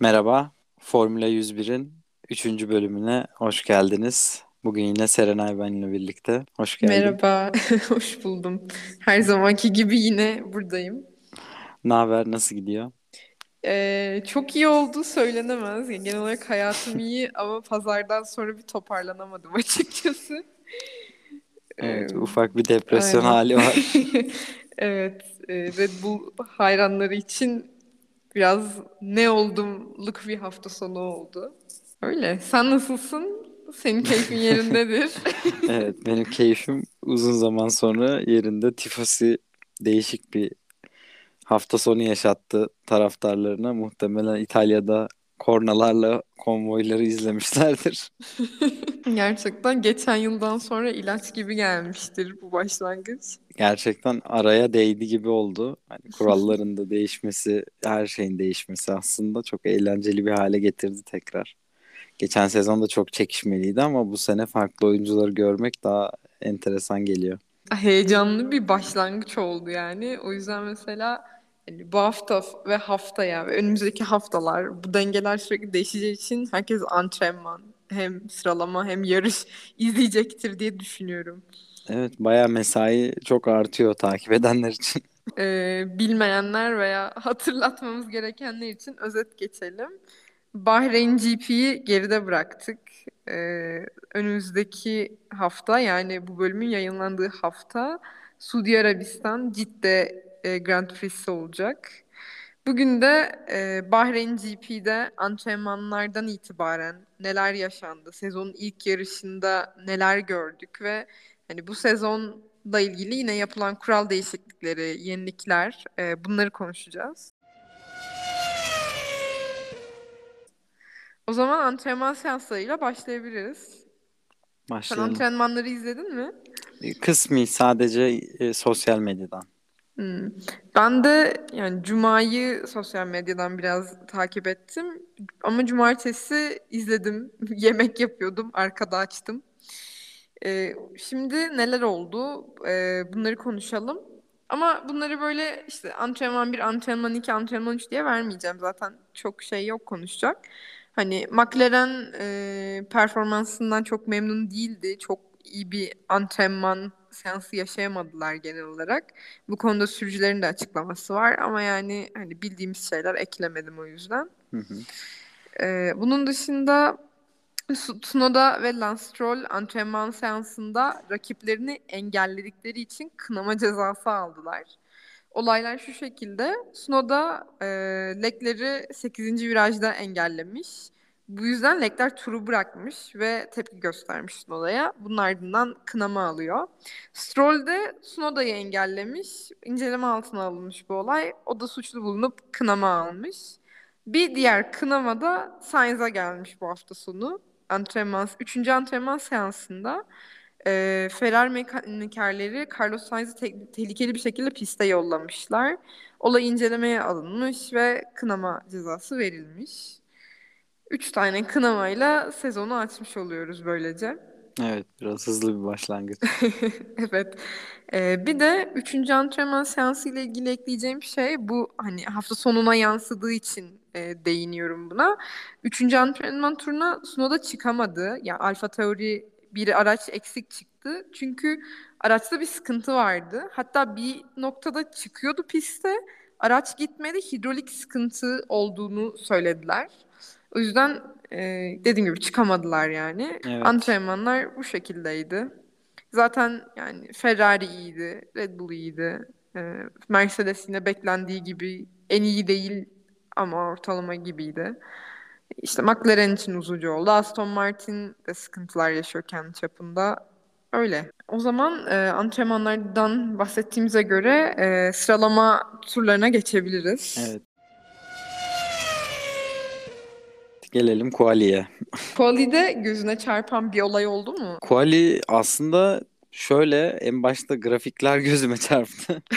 Merhaba, Formula 101'in 3. bölümüne hoş geldiniz. Bugün yine Serenay benimle birlikte. Hoş geldin. Merhaba, hoş buldum. Her zamanki gibi yine buradayım. Ne haber, nasıl gidiyor? Ee, çok iyi oldu söylenemez. Yani genel olarak hayatım iyi ama pazardan sonra bir toparlanamadım açıkçası. Evet, ufak bir depresyon aynen. hali var. Evet, Red Bull hayranları için biraz ne oldumluk bir hafta sonu oldu. Öyle. Sen nasılsın? Senin keyfin yerindedir. Evet, benim keyfim uzun zaman sonra yerinde. Tifosi değişik bir hafta sonu yaşattı taraftarlarına. Muhtemelen İtalya'da kornalarla konvoyları izlemişlerdir. Gerçekten geçen yıldan sonra ilaç gibi gelmiştir bu başlangıç. Gerçekten araya değdi gibi oldu. Hani kuralların da değişmesi, her şeyin değişmesi aslında çok eğlenceli bir hale getirdi tekrar. Geçen sezon da çok çekişmeliydi ama bu sene farklı oyuncuları görmek daha enteresan geliyor. Heyecanlı bir başlangıç oldu yani. O yüzden mesela hani bu hafta ve haftaya ve önümüzdeki haftalar bu dengeler sürekli değişeceği için herkes antrenman hem sıralama hem yarış izleyecektir diye düşünüyorum. Evet, bayağı mesai çok artıyor takip edenler için. Ee, bilmeyenler veya hatırlatmamız gerekenler için özet geçelim. Bahreyn GP'yi geride bıraktık. Ee, önümüzdeki hafta yani bu bölümün yayınlandığı hafta Suudi Arabistan Cidde e, Grand Prix'si olacak. Bugün de e, Bahreyn GP'de antrenmanlardan itibaren neler yaşandı, sezonun ilk yarışında neler gördük ve hani bu sezonla ilgili yine yapılan kural değişiklikleri, yenilikler, e, bunları konuşacağız. O zaman antrenman seanslarıyla başlayabiliriz. Sen Başlayalım. antrenmanları izledin mi? Kısmi sadece e, sosyal medyadan. Hmm. Ben de yani Cuma'yı sosyal medyadan biraz takip ettim. Ama Cumartesi izledim. Yemek yapıyordum. Arkada açtım. Ee, şimdi neler oldu? Ee, bunları konuşalım. Ama bunları böyle işte antrenman 1, antrenman 2, antrenman 3 diye vermeyeceğim. Zaten çok şey yok konuşacak. Hani McLaren e, performansından çok memnun değildi. Çok iyi bir antrenman seansı yaşayamadılar genel olarak. Bu konuda sürücülerin de açıklaması var ama yani hani bildiğimiz şeyler eklemedim o yüzden. Hı hı. Ee, bunun dışında Su- Tsunoda ve Lance Stroll antrenman seansında rakiplerini engelledikleri için kınama cezası aldılar. Olaylar şu şekilde. Tsunoda e, Leclerc'i 8. virajda engellemiş. Bu yüzden Leclerc turu bırakmış ve tepki göstermiş Tsunoda'ya. Bunun ardından kınama alıyor. Stroll de Tsunoda'yı engellemiş. İnceleme altına alınmış bu olay. O da suçlu bulunup kınama almış. Bir diğer kınama da Sainz'a gelmiş bu hafta sonu. Antrenman, üçüncü antrenman seansında e, Ferrari mekanikerleri Carlos Sainz'ı te- tehlikeli bir şekilde piste yollamışlar. Olay incelemeye alınmış ve kınama cezası verilmiş. Üç tane kınamayla sezonu açmış oluyoruz böylece. Evet, biraz hızlı bir başlangıç. Evet. Ee, bir de üçüncü antrenman seansı ile ilgili ekleyeceğim şey bu hani hafta sonuna yansıdığı için e, değiniyorum buna. Üçüncü antrenman turuna Tsunoda çıkamadı. Ya Alfa Tauri bir araç eksik çıktı. Çünkü araçta bir sıkıntı vardı. Hatta bir noktada çıkıyordu piste. Araç gitmedi. Hidrolik sıkıntı olduğunu söylediler. O yüzden e, dediğim gibi çıkamadılar yani. Evet. Antrenmanlar bu şekildeydi. Zaten yani Ferrari iyiydi, Red Bull iyiydi. Ee, Mercedes yine beklendiği gibi en iyi değil ama ortalama gibiydi. İşte McLaren için uzucu oldu. Aston Martin de sıkıntılar yaşıyor kendi çapında. Öyle. O zaman e, antrenmanlardan bahsettiğimize göre e, sıralama turlarına geçebiliriz. Evet. Gelelim Quali'ye. Quali'de gözüne çarpan bir olay oldu mu? Quali aslında şöyle en başta grafikler gözüme çarptı.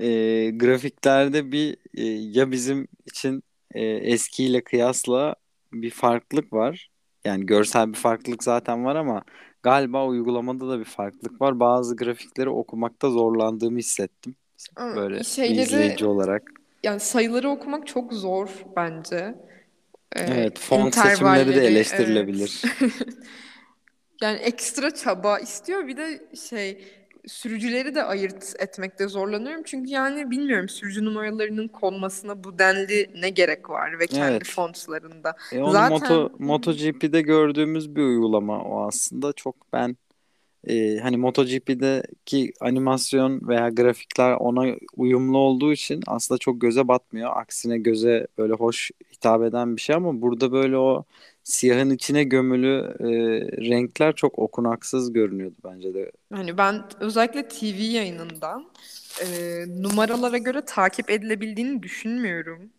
E, grafiklerde bir e, ya bizim için e, eskiyle kıyasla bir farklılık var. Yani görsel bir farklılık zaten var ama galiba uygulamada da bir farklılık var. Bazı grafikleri okumakta zorlandığımı hissettim. Böyle şeyleri izleyici olarak. Yani sayıları okumak çok zor bence. Ee, Evet, font seçimleri de eleştirilebilir. evet. Yani ekstra çaba istiyor. Bir de şey sürücüleri de ayırt etmekte zorlanıyorum. Çünkü yani bilmiyorum sürücü numaralarının konmasına bu denli ne gerek var ve kendi Evet. fontlarında. E onu Zaten Moto MotoGP'de gördüğümüz bir uygulama o aslında. Çok ben e, hani MotoGP'deki animasyon veya grafikler ona uyumlu olduğu için aslında çok göze batmıyor. Aksine göze böyle hoş hitap eden bir şey ama burada böyle o siyahın içine gömülü e, renkler çok okunaksız görünüyordu bence de. hani ben özellikle TV yayınından e, numaralara göre takip edilebildiğini düşünmüyorum.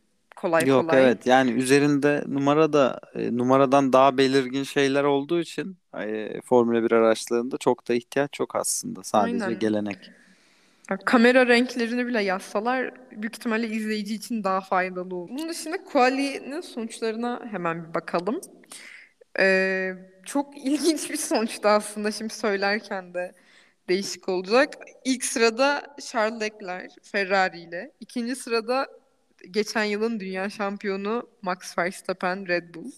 Kolay Yok kolay. evet yani üzerinde numara da e, numaradan daha belirgin şeyler olduğu için e, Formula 1 araçlarında çok da ihtiyaç yok aslında. Sadece Aynen. gelenek. Kamera renklerini bile yazsalar büyük ihtimalle izleyici için daha faydalı olur. Bunun dışında Quali'nin sonuçlarına hemen bir bakalım. Ee, çok ilginç bir sonuçtu aslında şimdi söylerken de değişik olacak. İlk sırada Charles Leclerc Ferrari ile. İkinci sırada geçen yılın dünya şampiyonu Max Verstappen Red Bull.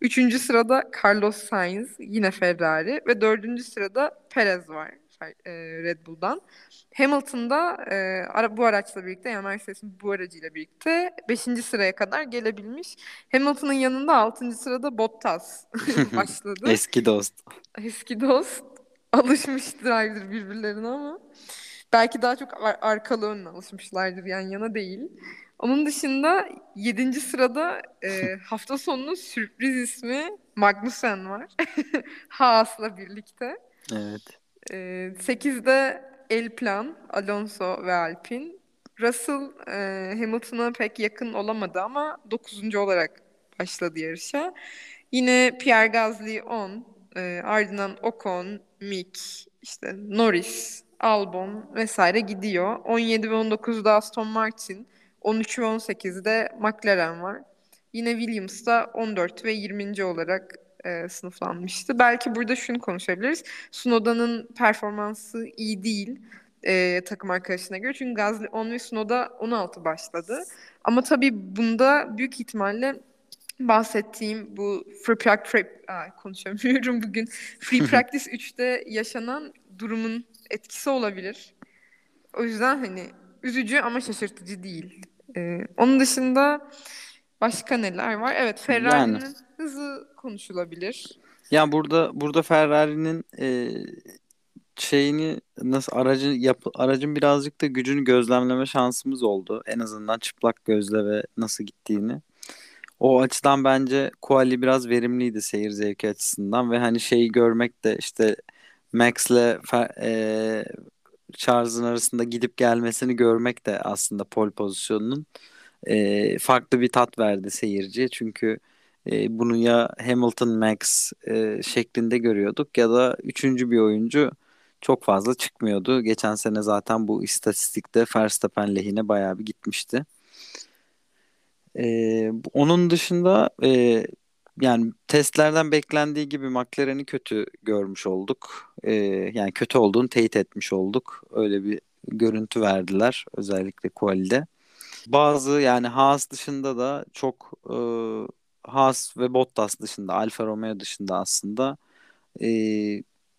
Üçüncü sırada Carlos Sainz yine Ferrari ve dördüncü sırada Perez var e, Red Bull'dan. Hamilton'da e, bu araçla birlikte yani Mercedes'in bu aracıyla birlikte 5. sıraya kadar gelebilmiş. Hamilton'ın yanında 6. sırada Bottas başladı. Eski dost. Eski dost alışmışlardır birbirlerine ama belki daha çok ar- arkalı önüne alışmışlardır yan yana değil. Onun dışında 7. sırada e, hafta sonunun sürpriz ismi Magnussen var. Haas'la birlikte. Evet. E, 8'de Elplan, Alonso ve Alpine. Russell e, Hamilton'a pek yakın olamadı ama 9. olarak başladı yarışa. Yine Pierre Gasly 10, e, ardından Ocon, Mick, işte Norris, Albon vesaire gidiyor. 17 ve 19'da Aston Martin, 13 ve 18'de McLaren var. Yine Williams da 14 ve 20. olarak e, sınıflanmıştı. Belki burada şunu konuşabiliriz. Sunoda'nın performansı iyi değil e, takım arkadaşına göre. Çünkü Gasly 10 ve Sunoda 16 başladı. Ama tabii bunda büyük ihtimalle bahsettiğim bu free practice Aa, konuşamıyorum bugün. Free practice 3'te yaşanan durumun etkisi olabilir. O yüzden hani üzücü ama şaşırtıcı değil. Ee, onun dışında başka neler var? Evet, Ferrari'nin Yani. hızı konuşulabilir. Ya burada burada Ferrari'nin e, şeyini nasıl aracı yap, aracın birazcık da gücünü gözlemleme şansımız oldu. En azından çıplak gözle ve nasıl gittiğini. O açıdan bence Quali biraz verimliydi seyir zevki açısından ve hani şeyi görmek de işte Max'le e, Charles'ın arasında gidip gelmesini görmek de aslında pole pozisyonunun e, farklı bir tat verdi seyirciye. Çünkü e, bunu ya Hamilton Max e, şeklinde görüyorduk ya da üçüncü bir oyuncu çok fazla çıkmıyordu. Geçen sene zaten bu istatistikte Verstappen lehine bayağı bir gitmişti. E, bu- onun dışında e, yani testlerden beklendiği gibi McLaren'i kötü görmüş olduk. E, yani kötü olduğunu teyit etmiş olduk. Öyle bir görüntü verdiler özellikle quali'de. Bazı yani Haas dışında da çok e, Haas ve Bottas dışında Alfa Romeo dışında aslında e,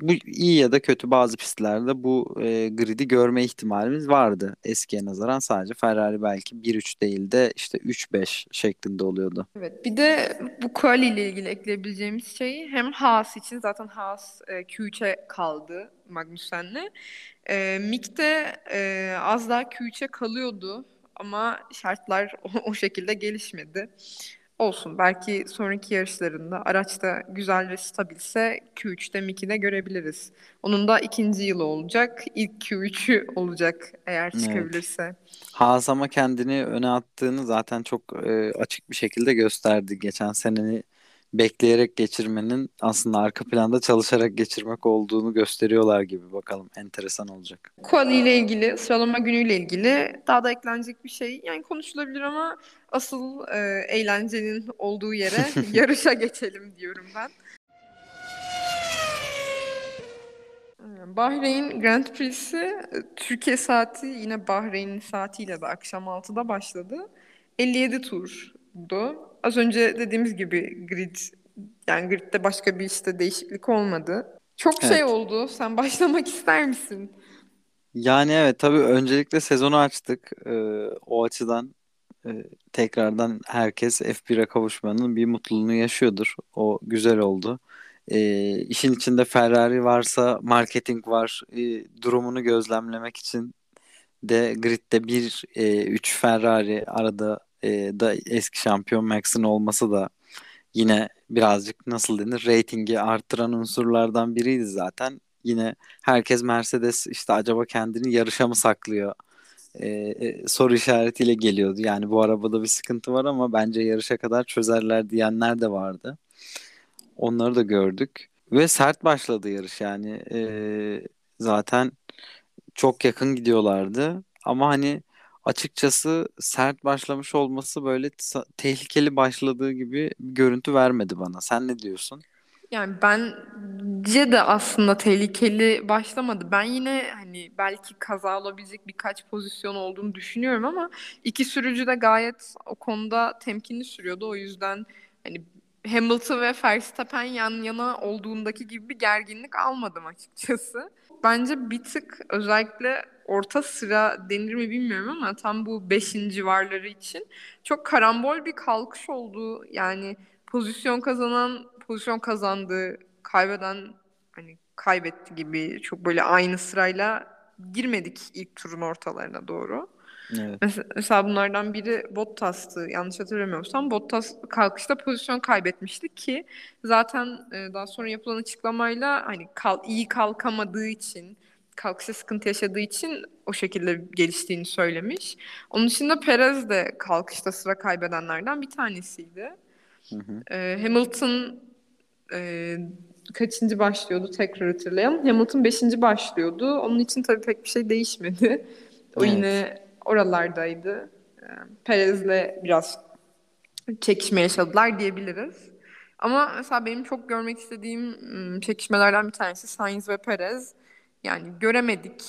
bu iyi ya da kötü bazı pistlerde bu e, grid'i görme ihtimalimiz vardı eskiye nazaran sadece Ferrari belki 1-3 değil de işte 3-5 şeklinde oluyordu. Evet, bir de bu Quali ile ilgili ekleyebileceğimiz şey hem Haas için zaten Haas e, Q3'e kaldı Magnussen'le. E, Mick de e, az daha Q3'e kalıyordu ama şartlar o, o şekilde gelişmedi. Olsun belki sonraki yarışlarında araçta güzel ve stabilse Q3'te Mick'i de görebiliriz. Onun da ikinci yılı olacak. İlk Q3'ü olacak eğer Evet. çıkabilirse. Haas ama kendini öne attığını zaten çok e, açık bir şekilde gösterdi. Geçen senenin bekleyerek geçirmenin aslında arka planda çalışarak geçirmek olduğunu gösteriyorlar gibi. Bakalım enteresan olacak. Quali ile ilgili, sıralama günüyle ilgili daha da eklenecek bir şey yani konuşulabilir ama asıl e, eğlencenin olduğu yere yarışa geçelim diyorum ben. Bahreyn Grand Prix'si e, Türkiye saati yine Bahreyn saatiyle de akşam 6'da başladı. 57 turdu. Az önce dediğimiz gibi grid yani gridde başka bir işte değişiklik olmadı. Çok şey Evet. oldu. Sen başlamak ister misin? Yani evet tabii öncelikle sezonu açtık. Ee, o açıdan e, tekrardan herkes F1'e kavuşmanın bir mutluluğunu yaşıyordur. O güzel oldu. Ee, işin içinde Ferrari varsa marketing var. Ee, durumunu gözlemlemek için de gridde bir e, üç Ferrari arada e, da eski şampiyon Max'in olması da yine birazcık nasıl denir reytingi arttıran unsurlardan biriydi zaten. Yine herkes Mercedes işte acaba kendini yarışa mı saklıyor e, e, soru işaretiyle geliyordu. Yani bu arabada bir sıkıntı var ama bence yarışa kadar çözerler diyenler de vardı. Onları da gördük. Ve sert başladı yarış yani. E, zaten çok yakın gidiyorlardı. Ama hani açıkçası sert başlamış olması böyle tehlikeli başladığı gibi görüntü vermedi bana. Sen ne diyorsun? Yani bence de aslında tehlikeli başlamadı. Ben yine hani belki kaza olabilecek birkaç pozisyon olduğunu düşünüyorum ama iki sürücü de gayet o konuda temkinli sürüyordu. O yüzden hani Hamilton ve Verstappen yan yana olduğundaki gibi bir gerginlik almadım açıkçası. Bence bir tık özellikle orta sıra denir mi bilmiyorum ama tam bu beşinci civarları için çok karambol bir kalkış oldu. Yani pozisyon kazanan pozisyon kazandı, kaybeden hani kaybetti gibi çok böyle aynı sırayla girmedik ilk turun ortalarına doğru. Evet. Mesela, mesela bunlardan biri Bottas'tı yanlış hatırlamıyorsam. Bottas kalkışta pozisyon kaybetmişti ki zaten e, daha sonra yapılan açıklamayla hani kal, iyi kalkamadığı için kalkışta sıkıntı yaşadığı için o şekilde geliştiğini söylemiş. Onun dışında Perez de kalkışta sıra kaybedenlerden bir tanesiydi. Hı hı. E, Hamilton e, kaçıncı başlıyordu tekrar hatırlayalım. Hamilton beşinci başlıyordu. Onun için tabii pek bir şey değişmedi. O Evet. yine oralardaydı. E, Perez'le biraz çekişme yaşadılar diyebiliriz. Ama mesela benim çok görmek istediğim çekişmelerden bir tanesi Sainz ve Perez. Yani göremedik.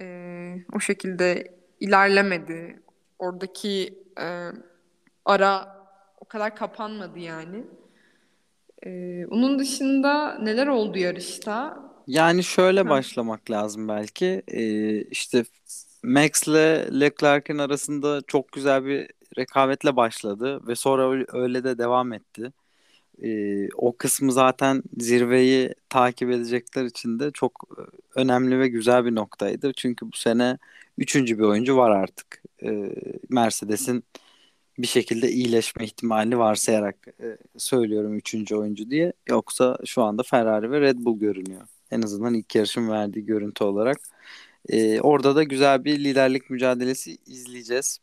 E, o şekilde ilerlemedi. Oradaki e, ara o kadar kapanmadı yani. Ee, onun dışında neler oldu yarışta? Yani şöyle Ha. başlamak lazım belki. Ee, işte Max'le Leclerc'in arasında çok güzel bir rekabetle başladı ve sonra öyle, de devam etti. Ee, o kısmı zaten zirveyi takip edecekler için de çok önemli ve güzel bir noktaydı. Çünkü bu sene üçüncü bir oyuncu var artık. Ee, Mercedes'in bir şekilde iyileşme ihtimali varsayarak e, söylüyorum üçüncü oyuncu diye. Yoksa şu anda Ferrari ve Red Bull görünüyor. En azından ilk yarışın verdiği görüntü olarak. E, orada da güzel bir liderlik mücadelesi izleyeceğiz.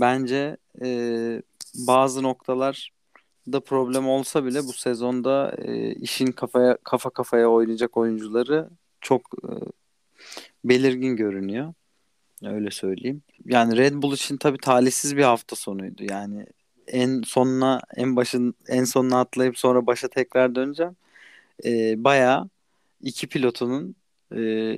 Bence e, bazı noktalar da problem olsa bile bu sezonda e, işin kafaya kafa kafaya oynayacak oyuncuları çok e, belirgin görünüyor. Öyle söyleyeyim. Yani Red Bull için tabii talihsiz bir hafta sonuydu. Yani en sonuna en başın en sonuna atlayıp sonra başa tekrar döneceğim. Ee, bayağı iki pilotunun e,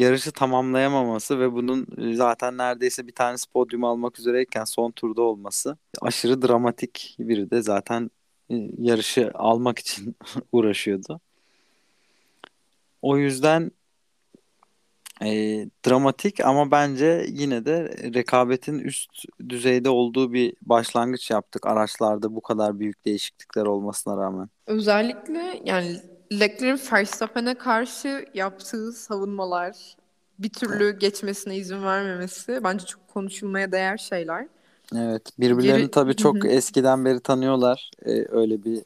yarışı tamamlayamaması ve bunun e, zaten neredeyse bir tanesi podyum almak üzereyken son turda olması aşırı dramatik. Biri de zaten e, yarışı almak için uğraşıyordu. O yüzden e, dramatik ama bence yine de rekabetin üst düzeyde olduğu bir başlangıç yaptık araçlarda bu kadar büyük değişiklikler olmasına rağmen. Özellikle yani Leclerc'in Verstappen'e karşı yaptığı savunmalar, bir türlü geçmesine izin vermemesi bence çok konuşulmaya değer şeyler. Evet, birbirlerini Geri- tabii çok eskiden beri tanıyorlar. E, öyle bir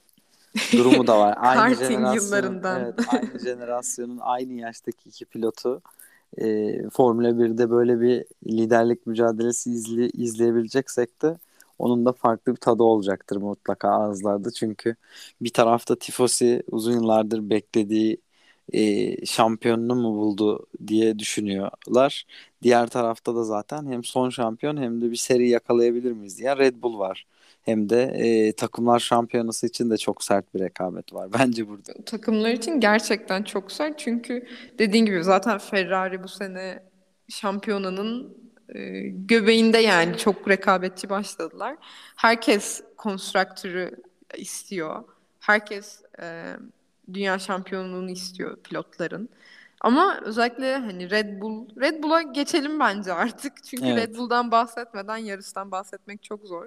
durumu da var. Aynı jenerasyonun, yıllarından. evet, aynı jenerasyonun aynı yaştaki iki pilotu e, Formula 1'de böyle bir liderlik mücadelesi izle, izleyebileceksek de onun da farklı bir tadı olacaktır mutlaka ağızlarda. Çünkü bir tarafta Tifosi uzun yıllardır beklediği e, şampiyonunu mu buldu diye düşünüyorlar. Diğer tarafta da zaten hem son şampiyon hem de bir seri yakalayabilir miyiz diye Red Bull var. Hem de e, takımlar şampiyonası için de çok sert bir rekabet var bence burada. Takımlar için gerçekten çok sert çünkü dediğin gibi zaten Ferrari bu sene şampiyonanın göbeğinde yani çok rekabetçi başladılar. Herkes konstruktörü istiyor. Herkes e, dünya şampiyonluğunu istiyor pilotların. Ama özellikle hani Red Bull, Red Bull'a geçelim bence artık. Çünkü Evet. Red Bull'dan bahsetmeden yarıştan bahsetmek çok zor.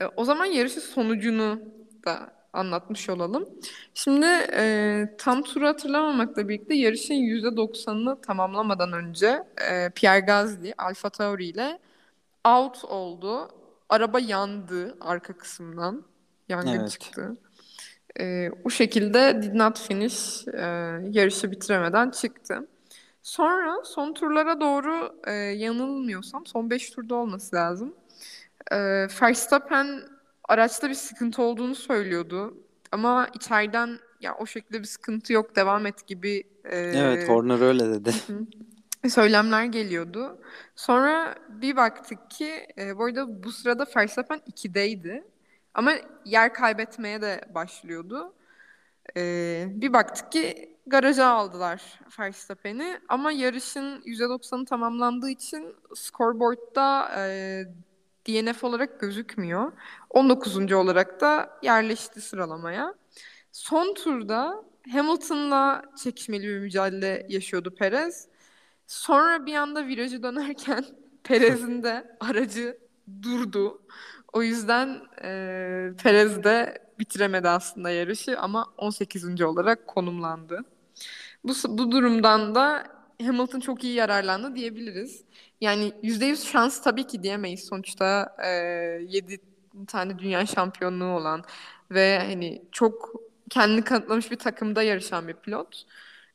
E, O zaman yarışın sonucunu da anlatmış olalım. Şimdi e, tam turu hatırlamamakla birlikte yarışın %90'ını tamamlamadan önce e, Pierre Gasly Alfa Tauri ile out oldu. Araba yandı arka kısımdan. Yangın Evet. çıktı. E, o şekilde did not finish e, yarışı bitiremeden çıktı. Sonra son turlara doğru e, yanılmıyorsam son 5 turda olması lazım. E, Verstappen araçta bir sıkıntı olduğunu söylüyordu. Ama içeriden ya o şekilde bir sıkıntı yok devam et gibi e, Evet Horner öyle dedi. söylemler geliyordu. Sonra bir baktık ki e, bu arada bu sırada Verstappen 2'deydi. Ama yer kaybetmeye de başlıyordu. E, bir baktık ki garaja aldılar Verstappen'i ama yarışın %90'ı tamamlandığı için scoreboard'da e, DNF olarak gözükmüyor. 19. olarak da yerleşti sıralamaya. Son turda Hamilton'la çekişmeli bir mücadele yaşıyordu Perez. Sonra bir anda virajı dönerken Perez'in de aracı durdu. O yüzden e, Perez de bitiremedi aslında yarışı ama 18. olarak konumlandı. Bu, bu durumdan da Hamilton çok iyi yararlandı diyebiliriz. Yani %100 şans tabii ki diyemeyiz. Sonuçta e, 7 tane dünya şampiyonluğu olan ve hani çok kendini kanıtlamış bir takımda yarışan bir pilot.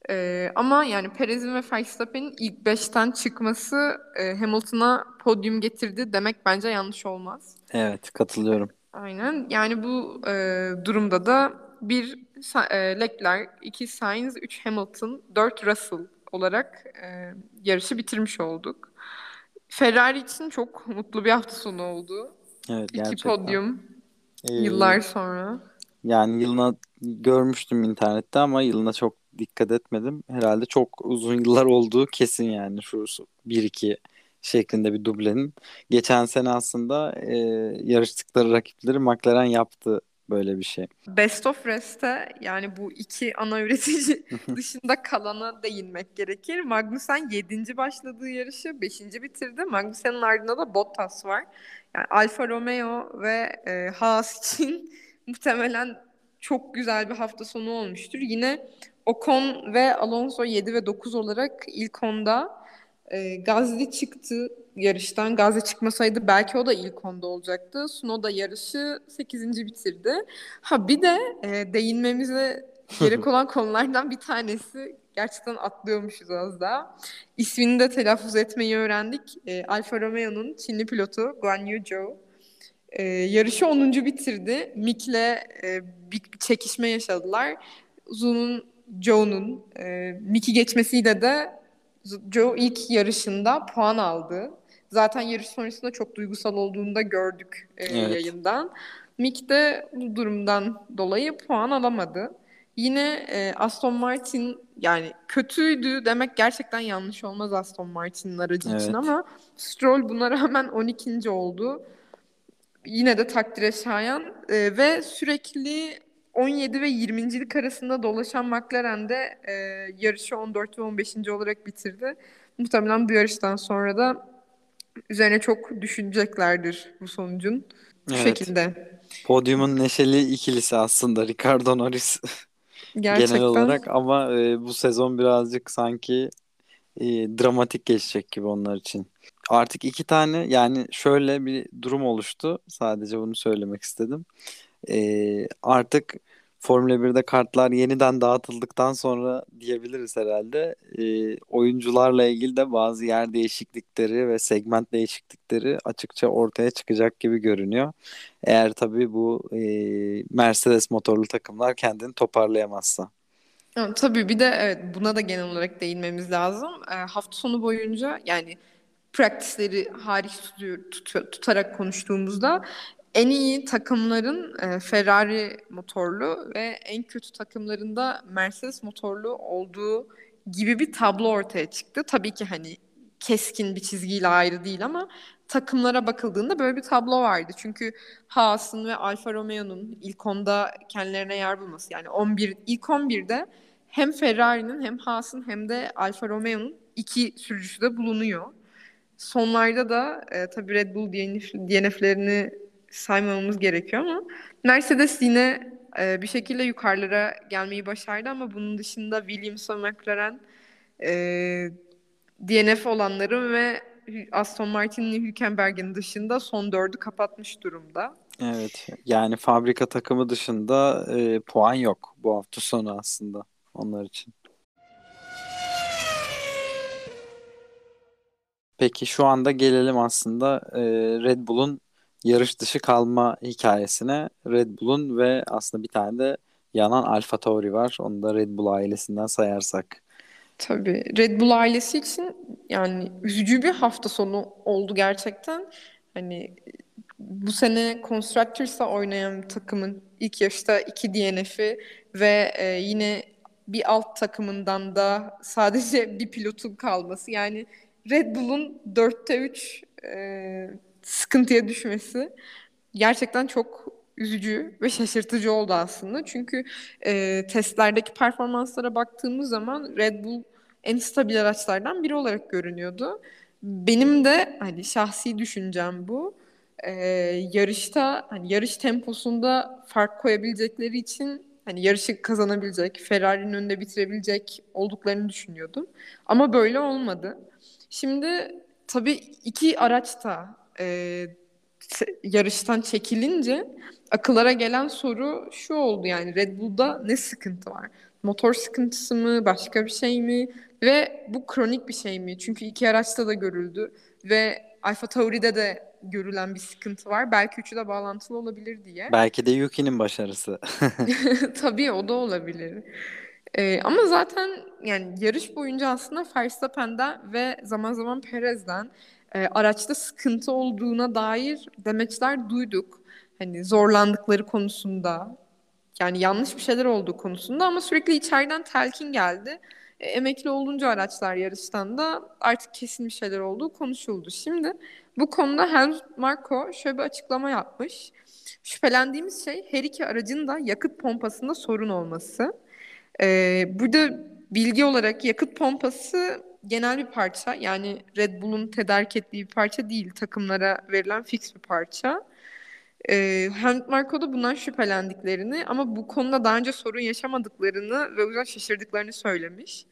E, ama yani Perez'in ve Verstappen'in ilk 5'ten çıkması e, Hamilton'a podyum getirdi demek bence yanlış olmaz. Evet katılıyorum. Aynen. Yani bu e, durumda da bir e, Leclerc, iki Sainz, üç Hamilton, dört Russell olarak e, yarışı bitirmiş olduk. Ferrari için çok mutlu bir hafta sonu oldu. Evet İki gerçekten. podyum Ee, yıllar sonra. Yani yılına görmüştüm internette ama yılına çok dikkat etmedim. Herhalde çok uzun yıllar olduğu kesin yani şu 1-2 şeklinde bir dublenin. Geçen sene aslında e, yarıştıkları rakipleri McLaren yaptı böyle bir şey. Best of Rest'te yani bu iki ana üretici dışında kalana değinmek gerekir. Magnussen 7. başladığı yarışı 5. bitirdi. Magnussen'in ardında da Bottas var. Yani Alfa Romeo ve e, Haas için muhtemelen çok güzel bir hafta sonu olmuştur. Yine Ocon ve Alonso 7 ve 9 olarak ilk onda. E, Gasly çıktı yarıştan. Gasly çıkmasaydı belki o da ilk onda olacaktı. Sunoda yarışı 8. bitirdi. Ha bir de e, değinmemize gerek olan konulardan bir tanesi gerçekten atlıyormuşuz az daha. İsmini de telaffuz etmeyi öğrendik. E, Alfa Romeo'nun Çinli pilotu Guan Yu Zhou. E, yarışı 10. bitirdi. Mick'le e, bir çekişme yaşadılar. Zhu'nun Zhou'nun e, Mick'i geçmesiyle de Zhou ilk yarışında puan aldı. Zaten yarış sonrasında çok duygusal olduğunu da gördük e, Evet. yayından. Mick de bu durumdan dolayı puan alamadı. Yine e, Aston Martin yani kötüydü demek gerçekten yanlış olmaz Aston Martin'in aracı için Evet. ama Stroll buna rağmen 12. oldu. Yine de takdire şayan E, ve sürekli 17 ve 20.lik arasında dolaşan McLaren de e, yarışı 14 ve 15. olarak bitirdi. Muhtemelen bu yarıştan sonra da üzerine çok düşüneceklerdir bu sonucun. Bu Evet. şekilde. Podyumun neşeli ikilisi aslında Ricardo Norris Gerçekten genel olarak ama e, bu sezon birazcık sanki e, dramatik geçecek gibi onlar için. Artık iki tane yani şöyle bir durum oluştu. Sadece bunu söylemek istedim. E, artık Formula 1'de kartlar yeniden dağıtıldıktan sonra diyebiliriz herhalde. E, oyuncularla ilgili de bazı yer değişiklikleri ve segment değişiklikleri açıkça ortaya çıkacak gibi görünüyor. Eğer tabii bu e, Mercedes motorlu takımlar kendini toparlayamazsa. Ya, tabii bir de evet buna da genel olarak değinmemiz lazım. E, hafta sonu boyunca yani practice'leri hariç tutuyor, tut, tutarak konuştuğumuzda en iyi takımların e, Ferrari motorlu ve en kötü takımlarında Mercedes motorlu olduğu gibi bir tablo ortaya çıktı. Tabii ki hani keskin bir çizgiyle ayrı değil ama takımlara bakıldığında böyle bir tablo vardı. Çünkü Haas'ın ve Alfa Romeo'nun ilk onda kendilerine yer bulması yani 11 ilk 11'de hem Ferrari'nin hem Haas'ın hem de Alfa Romeo'nun iki sürücüsü de bulunuyor. Sonlarda da e, tabii Red Bull DNF, saymamamız gerekiyor ama Mercedes yine e, bir şekilde yukarılara gelmeyi başardı ama bunun dışında Williams ve McLaren e, DNF olanların ve Aston Martin'in Hülkenberg'in dışında son dördü kapatmış durumda. Evet yani fabrika takımı dışında e, puan yok bu hafta sonu aslında onlar için. Peki şu anda gelelim aslında e, Red Bull'un yarış dışı kalma hikayesine. Red Bull'un ve aslında bir tane de yanan Alfa Tauri var. Onu da Red Bull ailesinden sayarsak. Tabii Red Bull ailesi için yani üzücü bir hafta sonu oldu gerçekten. Hani bu sene Constructors'la oynayan takımın ilk yaşta iki DNF'i ve e, yine bir alt takımından da sadece bir pilotun kalması. Yani Red Bull'un 4'te 3 e, sıkıntıya düşmesi gerçekten çok üzücü ve şaşırtıcı oldu aslında. Çünkü e, testlerdeki performanslara baktığımız zaman Red Bull en stabil araçlardan biri olarak görünüyordu. Benim de hani şahsi düşüncem bu. E, yarışta hani yarış temposunda fark koyabilecekleri için hani yarışı kazanabilecek, Ferrari'nin önünde bitirebilecek olduklarını düşünüyordum. Ama böyle olmadı. Şimdi tabii iki araç da e, yarıştan çekilince akıllara gelen soru şu oldu yani Red Bull'da ne sıkıntı var? Motor sıkıntısı mı, başka bir şey mi? Ve bu kronik bir şey mi? Çünkü iki araçta da görüldü ve Alfa Tauri'de de görülen bir sıkıntı var. Belki üçü de bağlantılı olabilir diye. Belki de Yuki'nin başarısı. Tabii o da olabilir. Ee, ama zaten yani yarış boyunca aslında Verstappen'den ve zaman zaman Perez'den e, araçta sıkıntı olduğuna dair demeçler duyduk. Hani zorlandıkları konusunda yani yanlış bir şeyler olduğu konusunda ama sürekli içeriden telkin geldi. E, emekli olunca araçlar yarıştan da artık kesin bir şeyler olduğu konuşuldu. Şimdi bu konuda Helmut Marko şöyle bir açıklama yapmış. Şüphelendiğimiz şey her iki aracın da yakıt pompasında sorun olması. Ee, burada bilgi olarak yakıt pompası genel bir parça. Yani Red Bull'un tedarik ettiği bir parça değil. Takımlara verilen fix bir parça. Ee, Helmut Marko da bundan şüphelendiklerini ama bu konuda daha önce sorun yaşamadıklarını ve o şaşırdıklarını söylemiş.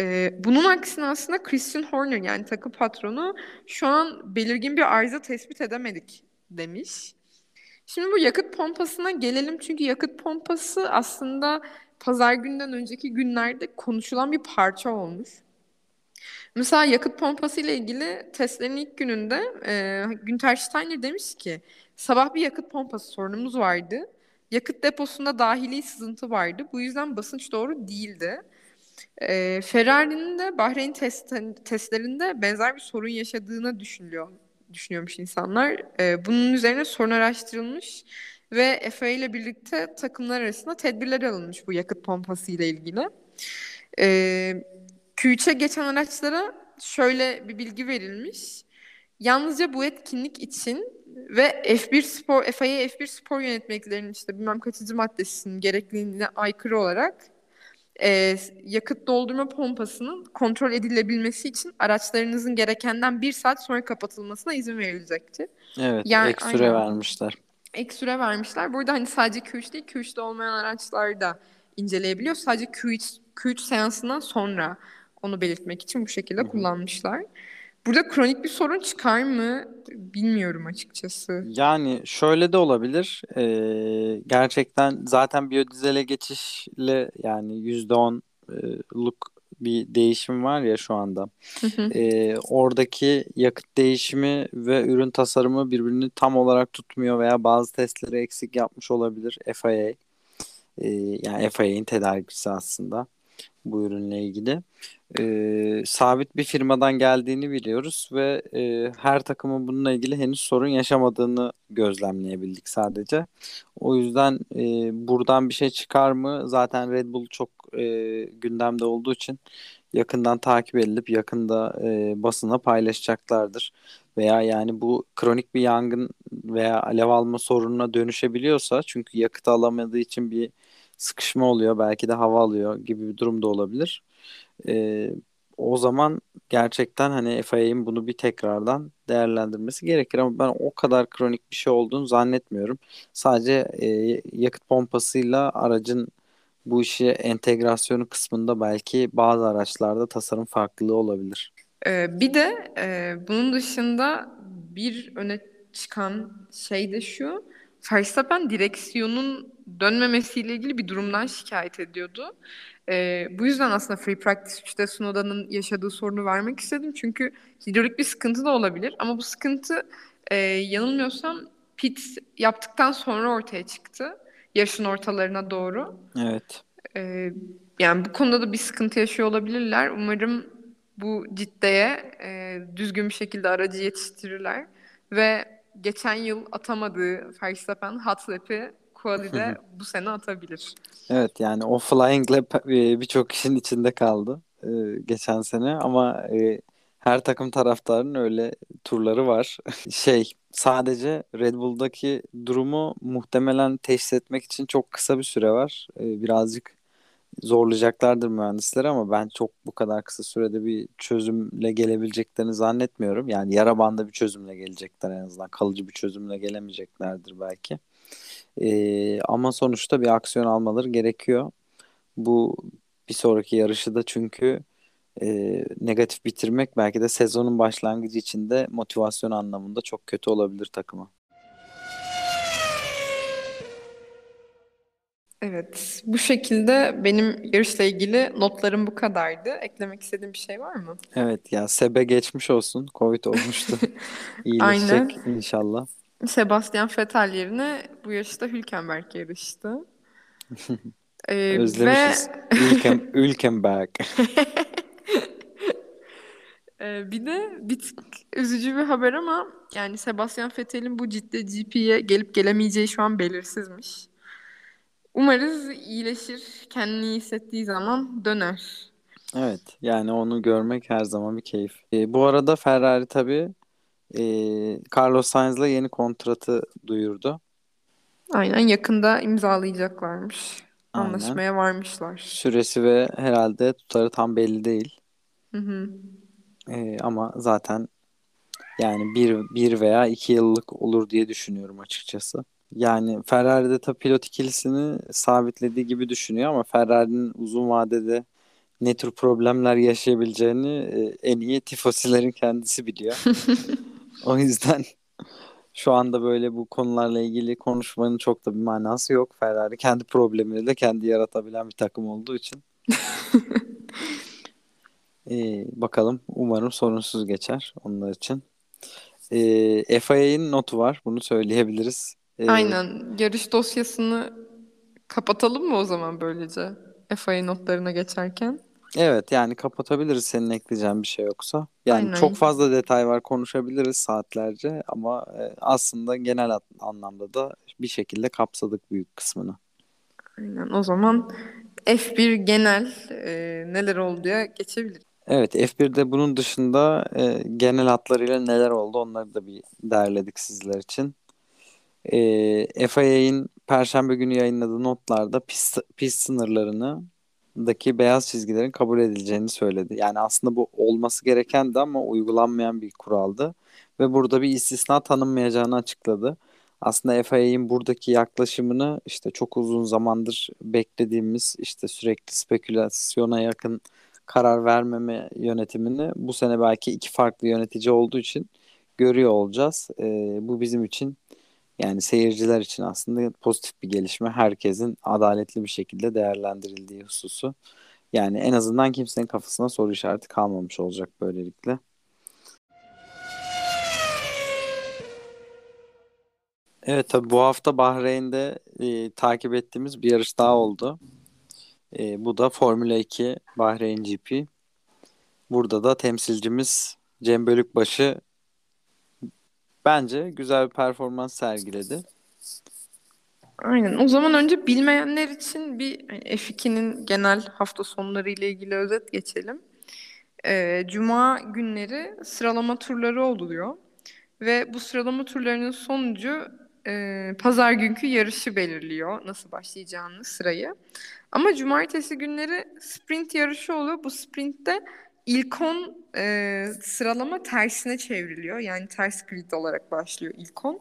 Ee, bunun aksine aslında Christian Horner yani takım patronu şu an belirgin bir arıza tespit edemedik demiş. Şimdi bu yakıt pompasına gelelim çünkü yakıt pompası aslında pazar günden önceki günlerde konuşulan bir parça olmuş. Mesela yakıt pompası ile ilgili testlerin ilk gününde e, Günter Steiner demiş ki sabah bir yakıt pompası sorunumuz vardı. Yakıt deposunda dahili sızıntı vardı. Bu yüzden basınç doğru değildi. E, Ferrari'nin de Bahreyn test, testlerinde benzer bir sorun yaşadığını düşünüyor düşünüyormuş insanlar. E, bunun üzerine sorun araştırılmış ve FA ile birlikte takımlar arasında tedbirler alınmış bu yakıt pompası ile ilgili. E, Q3'e geçen araçlara şöyle bir bilgi verilmiş. Yalnızca bu etkinlik için ve F1 Spor, FIA F1 Spor yönetmeliklerinin işte bilmem kaçıncı maddesinin gerekliliğine aykırı olarak e, yakıt doldurma pompasının kontrol edilebilmesi için araçlarınızın gerekenden bir saat sonra kapatılmasına izin verilecektir. Evet, yani, ek süre aynen. vermişler. Ek süre vermişler. Burada hani sadece Q3 değil, Q3'te olmayan araçlar da inceleyebiliyor. Sadece Q3, Q3 seansından sonra onu belirtmek için bu şekilde Hı-hı. kullanmışlar. Burada kronik bir sorun çıkar mı bilmiyorum açıkçası. Yani şöyle de olabilir. Ee, gerçekten zaten biyodizele geçişle yani %10'luk bir değişim var ya şu anda. Ee, oradaki yakıt değişimi ve ürün tasarımı birbirini tam olarak tutmuyor veya bazı testleri eksik yapmış olabilir FIA. Ee, yani FIA'nin tedarikçisi aslında bu ürünle ilgili. Ee, sabit bir firmadan geldiğini biliyoruz ve e, her takımın bununla ilgili henüz sorun yaşamadığını gözlemleyebildik sadece. O yüzden e, buradan bir şey çıkar mı? Zaten Red Bull çok e, gündemde olduğu için yakından takip edilip yakında e, basına paylaşacaklardır. Veya yani bu kronik bir yangın veya alev alma sorununa dönüşebiliyorsa çünkü yakıt alamadığı için bir sıkışma oluyor belki de hava alıyor gibi bir durum da olabilir. E, o zaman gerçekten hani FIA'nin bunu bir tekrardan değerlendirmesi gerekir ama ben o kadar kronik bir şey olduğunu zannetmiyorum. Sadece e, yakıt pompasıyla aracın bu işe entegrasyonu kısmında belki bazı araçlarda tasarım farklılığı olabilir. Ee, bir de e, bunun dışında bir öne çıkan şey de şu. Verstappen direksiyonun dönmemesiyle ilgili bir durumdan şikayet ediyordu. Ee, bu yüzden aslında Free Practice 3'te Sunoda'nın yaşadığı sorunu vermek istedim. Çünkü hidrolik bir sıkıntı da olabilir. Ama bu sıkıntı e, yanılmıyorsam pit yaptıktan sonra ortaya çıktı. Yarışın ortalarına doğru. Evet. Ee, yani bu konuda da bir sıkıntı yaşıyor olabilirler. Umarım bu ciddeye e, düzgün bir şekilde aracı yetiştirirler. Ve geçen yıl atamadığı Verstappen hot lap'i Quali'de bu sene atabilir. Evet yani o flying lap e, birçok kişinin içinde kaldı e, geçen sene ama e, her takım taraftarının öyle turları var. Şey sadece Red Bull'daki durumu muhtemelen teşhis etmek için çok kısa bir süre var. Birazcık zorlayacaklardır mühendisler ama ben çok bu kadar kısa sürede bir çözümle gelebileceklerini zannetmiyorum. Yani yara bandı bir çözümle gelecekler en azından. Kalıcı bir çözümle gelemeyeceklerdir belki. Ee, ama sonuçta bir aksiyon almaları gerekiyor. Bu bir sonraki yarışı da çünkü e, negatif bitirmek belki de sezonun başlangıcı için de motivasyon anlamında çok kötü olabilir takıma. Evet, bu şekilde benim yarışla ilgili notlarım bu kadardı. Eklemek istediğim bir şey var mı? Evet ya Sebe geçmiş olsun. Covid olmuştu. İyileşecek Aynen. inşallah. Sebastian Vettel yerine bu yarışta Hülkenberg yarıştı. Ee, Özlemişiz. ve Ülkem, Ülkenberg. Ee, bir de bir tık üzücü bir haber ama yani Sebastian Vettel'in bu ciddi GP'ye gelip gelemeyeceği şu an belirsizmiş. Umarız iyileşir, kendini iyi hissettiği zaman döner. Evet yani onu görmek her zaman bir keyif. Ee, bu arada Ferrari tabii e, Carlos Sainz'la yeni kontratı duyurdu. Aynen yakında imzalayacaklarmış. Aynen. Anlaşmaya varmışlar. Süresi ve herhalde tutarı tam belli değil. Hı hı. Ee, ama zaten yani bir, bir veya iki yıllık olur diye düşünüyorum açıkçası. Yani Ferrari'de tabii pilot ikilisini sabitlediği gibi düşünüyor ama Ferrari'nin uzun vadede ne tür problemler yaşayabileceğini e, en iyi tifosilerin kendisi biliyor. O yüzden şu anda böyle bu konularla ilgili konuşmanın çok da bir manası yok. Ferrari kendi problemini de kendi yaratabilen bir takım olduğu için. Ee, bakalım umarım sorunsuz geçer onlar için. Ee, FIA'nin notu var bunu söyleyebiliriz. Ee, Aynen. Yarış dosyasını kapatalım mı o zaman böylece? FIA notlarına geçerken. Evet yani kapatabiliriz senin ekleyeceğin bir şey yoksa. Yani Aynen. çok fazla detay var konuşabiliriz saatlerce ama e, aslında genel anlamda da bir şekilde kapsadık büyük kısmını. Aynen. O zaman F1 genel e, neler olduya geçebiliriz. Evet F1'de bunun dışında e, genel hatlarıyla neler oldu onları da bir derledik sizler için. E, FIA'nin Perşembe günü yayınladığı notlarda pist, pist sınırlarını daki beyaz çizgilerin kabul edileceğini söyledi. Yani aslında bu olması gerekendi ama uygulanmayan bir kuraldı. Ve burada bir istisna tanınmayacağını açıkladı. Aslında FIA'nin buradaki yaklaşımını işte çok uzun zamandır beklediğimiz işte sürekli spekülasyona yakın karar vermeme yönetimini bu sene belki iki farklı yönetici olduğu için görüyor olacağız. E, bu bizim için yani seyirciler için aslında pozitif bir gelişme. Herkesin adaletli bir şekilde değerlendirildiği hususu. Yani en azından kimsenin kafasına soru işareti kalmamış olacak böylelikle. Evet tabi bu hafta Bahreyn'de e, takip ettiğimiz bir yarış daha oldu. E, bu da Formula 2 Bahreyn GP. Burada da temsilcimiz Cem Bölükbaşı bence güzel bir performans sergiledi. Aynen. O zaman önce bilmeyenler için bir hani F2'nin genel hafta sonları ile ilgili özet geçelim. Ee, Cuma günleri sıralama turları oluyor. Ve bu sıralama turlarının sonucu e, pazar günkü yarışı belirliyor. Nasıl başlayacağını sırayı. Ama cumartesi günleri sprint yarışı oluyor. Bu sprintte ilk 10 e, sıralama tersine çevriliyor. Yani ters grid olarak başlıyor ilk 10.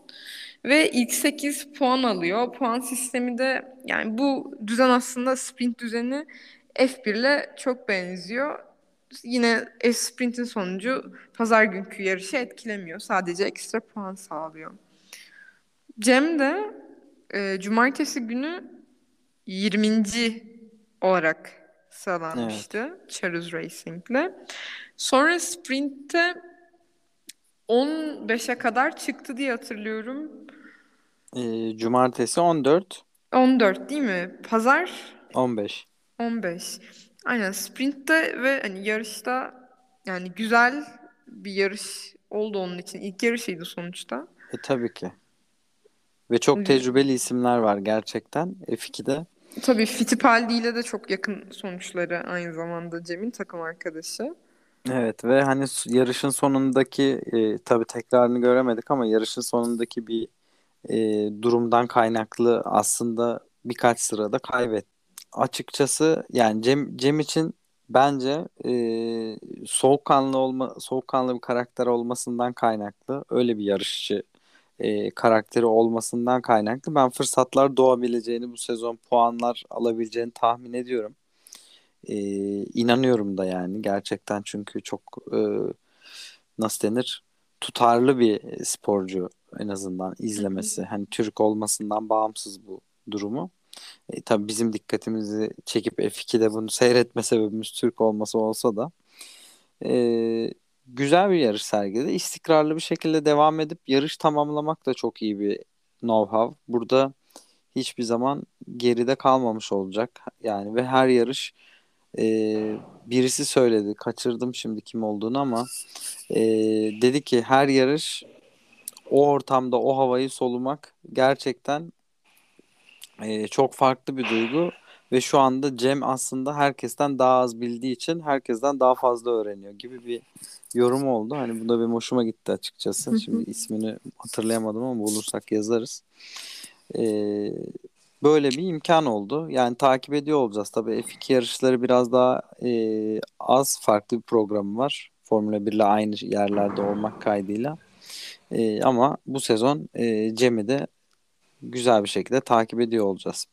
Ve ilk 8 puan alıyor. Puan sistemi de yani bu düzen aslında sprint düzeni F1 ile çok benziyor. Yine F sprintin sonucu pazar günkü yarışı etkilemiyor. Sadece ekstra puan sağlıyor. Cem de e, cumartesi günü 20. olarak sıralanmıştı evet. Charles Racing'le. Sonra sprintte 15'e kadar çıktı diye hatırlıyorum. E, cumartesi 14. 14 değil mi? Pazar 15. 15. Aynen sprintte ve hani yarışta yani güzel bir yarış oldu onun için. İlk yarışıydı sonuçta. E tabii ki. Ve çok tecrübeli isimler var gerçekten F2'de. Tabii Fittipaldi ile de çok yakın sonuçları aynı zamanda Cem'in takım arkadaşı. Evet ve hani yarışın sonundaki e, tabii tekrarını göremedik ama yarışın sonundaki bir e, durumdan kaynaklı aslında birkaç sırada kaybetti. Açıkçası yani Cem, Cem için bence e, soğukkanlı olma soğukkanlı bir karakter olmasından kaynaklı öyle bir yarışçı e, karakteri olmasından kaynaklı ben fırsatlar doğabileceğini bu sezon puanlar alabileceğini tahmin ediyorum. E, inanıyorum da yani gerçekten çünkü çok e, nasıl denir tutarlı bir sporcu en azından izlemesi. Hani Türk olmasından bağımsız bu durumu. E, tabii bizim dikkatimizi çekip F2'de bunu seyretme sebebimiz Türk olması olsa da e, güzel bir yarış sergiledi. İstikrarlı bir şekilde devam edip yarış tamamlamak da çok iyi bir know-how. Burada hiçbir zaman geride kalmamış olacak. Yani ve her yarış e, birisi söyledi. Kaçırdım şimdi kim olduğunu ama e, dedi ki her yarış o ortamda o havayı solumak gerçekten e, çok farklı bir duygu ve şu anda Cem aslında herkesten daha az bildiği için herkesten daha fazla öğreniyor gibi bir yorum oldu. Hani bu da benim hoşuma gitti açıkçası. Şimdi ismini hatırlayamadım ama bulursak yazarız. Ee, böyle bir imkan oldu. Yani takip ediyor olacağız. Tabii F2 yarışları biraz daha e, az farklı bir programı var. Formula 1 ile aynı yerlerde olmak kaydıyla. E, ama bu sezon e, Cem'i de güzel bir şekilde takip ediyor olacağız.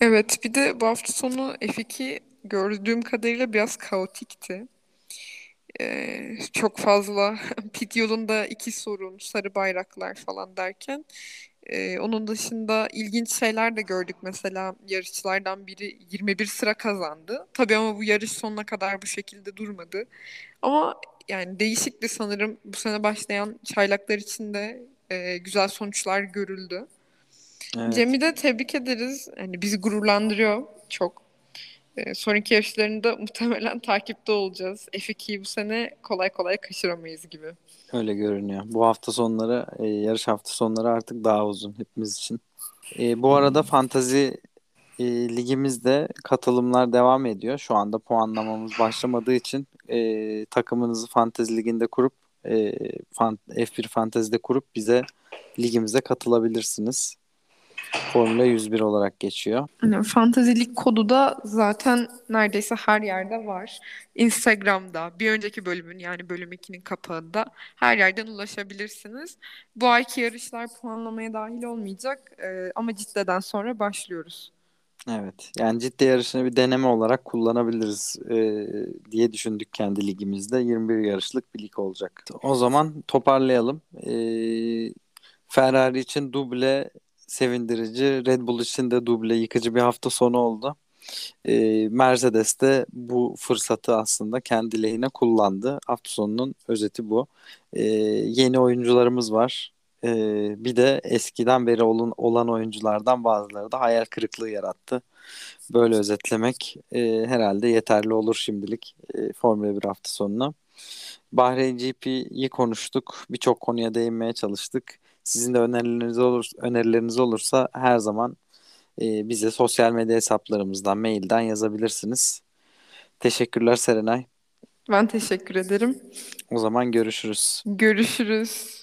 Evet bir de bu hafta sonu F2 gördüğüm kadarıyla biraz kaotikti. Ee, çok fazla pit yolunda iki sorun, sarı bayraklar falan derken e, onun dışında ilginç şeyler de gördük. Mesela yarışçılardan biri 21 sıra kazandı. Tabii ama bu yarış sonuna kadar bu şekilde durmadı. Ama yani değişikti sanırım bu sene başlayan çaylaklar için de e, güzel sonuçlar görüldü. Evet. Cem'i de tebrik ederiz. Yani bizi gururlandırıyor çok. E, sonraki yarışlarında muhtemelen takipte olacağız. F2'yi bu sene kolay kolay kaçıramayız gibi. Öyle görünüyor. Bu hafta sonları, e, yarış hafta sonları artık daha uzun hepimiz için. E, bu arada fantazi e, ligimizde katılımlar devam ediyor. Şu anda puanlamamız başlamadığı için e, takımınızı fantazi liginde kurup e, fan, F1 fantezide kurup bize ligimize katılabilirsiniz. Formula 101 olarak geçiyor. Yani fantazilik kodu da zaten neredeyse her yerde var. Instagram'da, bir önceki bölümün yani bölüm 2'nin kapağında her yerden ulaşabilirsiniz. Bu ayki yarışlar puanlamaya dahil olmayacak ee, ama ciddeden sonra başlıyoruz. Evet. Yani ciddi yarışını bir deneme olarak kullanabiliriz e, diye düşündük kendi ligimizde. 21 yarışlık bir lig olacak. O zaman toparlayalım. E, Ferrari için duble sevindirici, Red Bull için de duble yıkıcı bir hafta sonu oldu. E, Mercedes de bu fırsatı aslında kendi lehine kullandı. Hafta sonunun özeti bu. E, yeni oyuncularımız var. E, bir de eskiden beri olan, olan oyunculardan bazıları da hayal kırıklığı yarattı. Böyle özetlemek e, herhalde yeterli olur şimdilik e, Formula 1 hafta sonuna. Bahreyn GP'yi konuştuk. Birçok konuya değinmeye çalıştık. Sizin de önerileriniz olur, önerileriniz olursa her zaman e, bize sosyal medya hesaplarımızdan, mailden yazabilirsiniz. Teşekkürler Serenay. Ben teşekkür ederim. O zaman görüşürüz. Görüşürüz.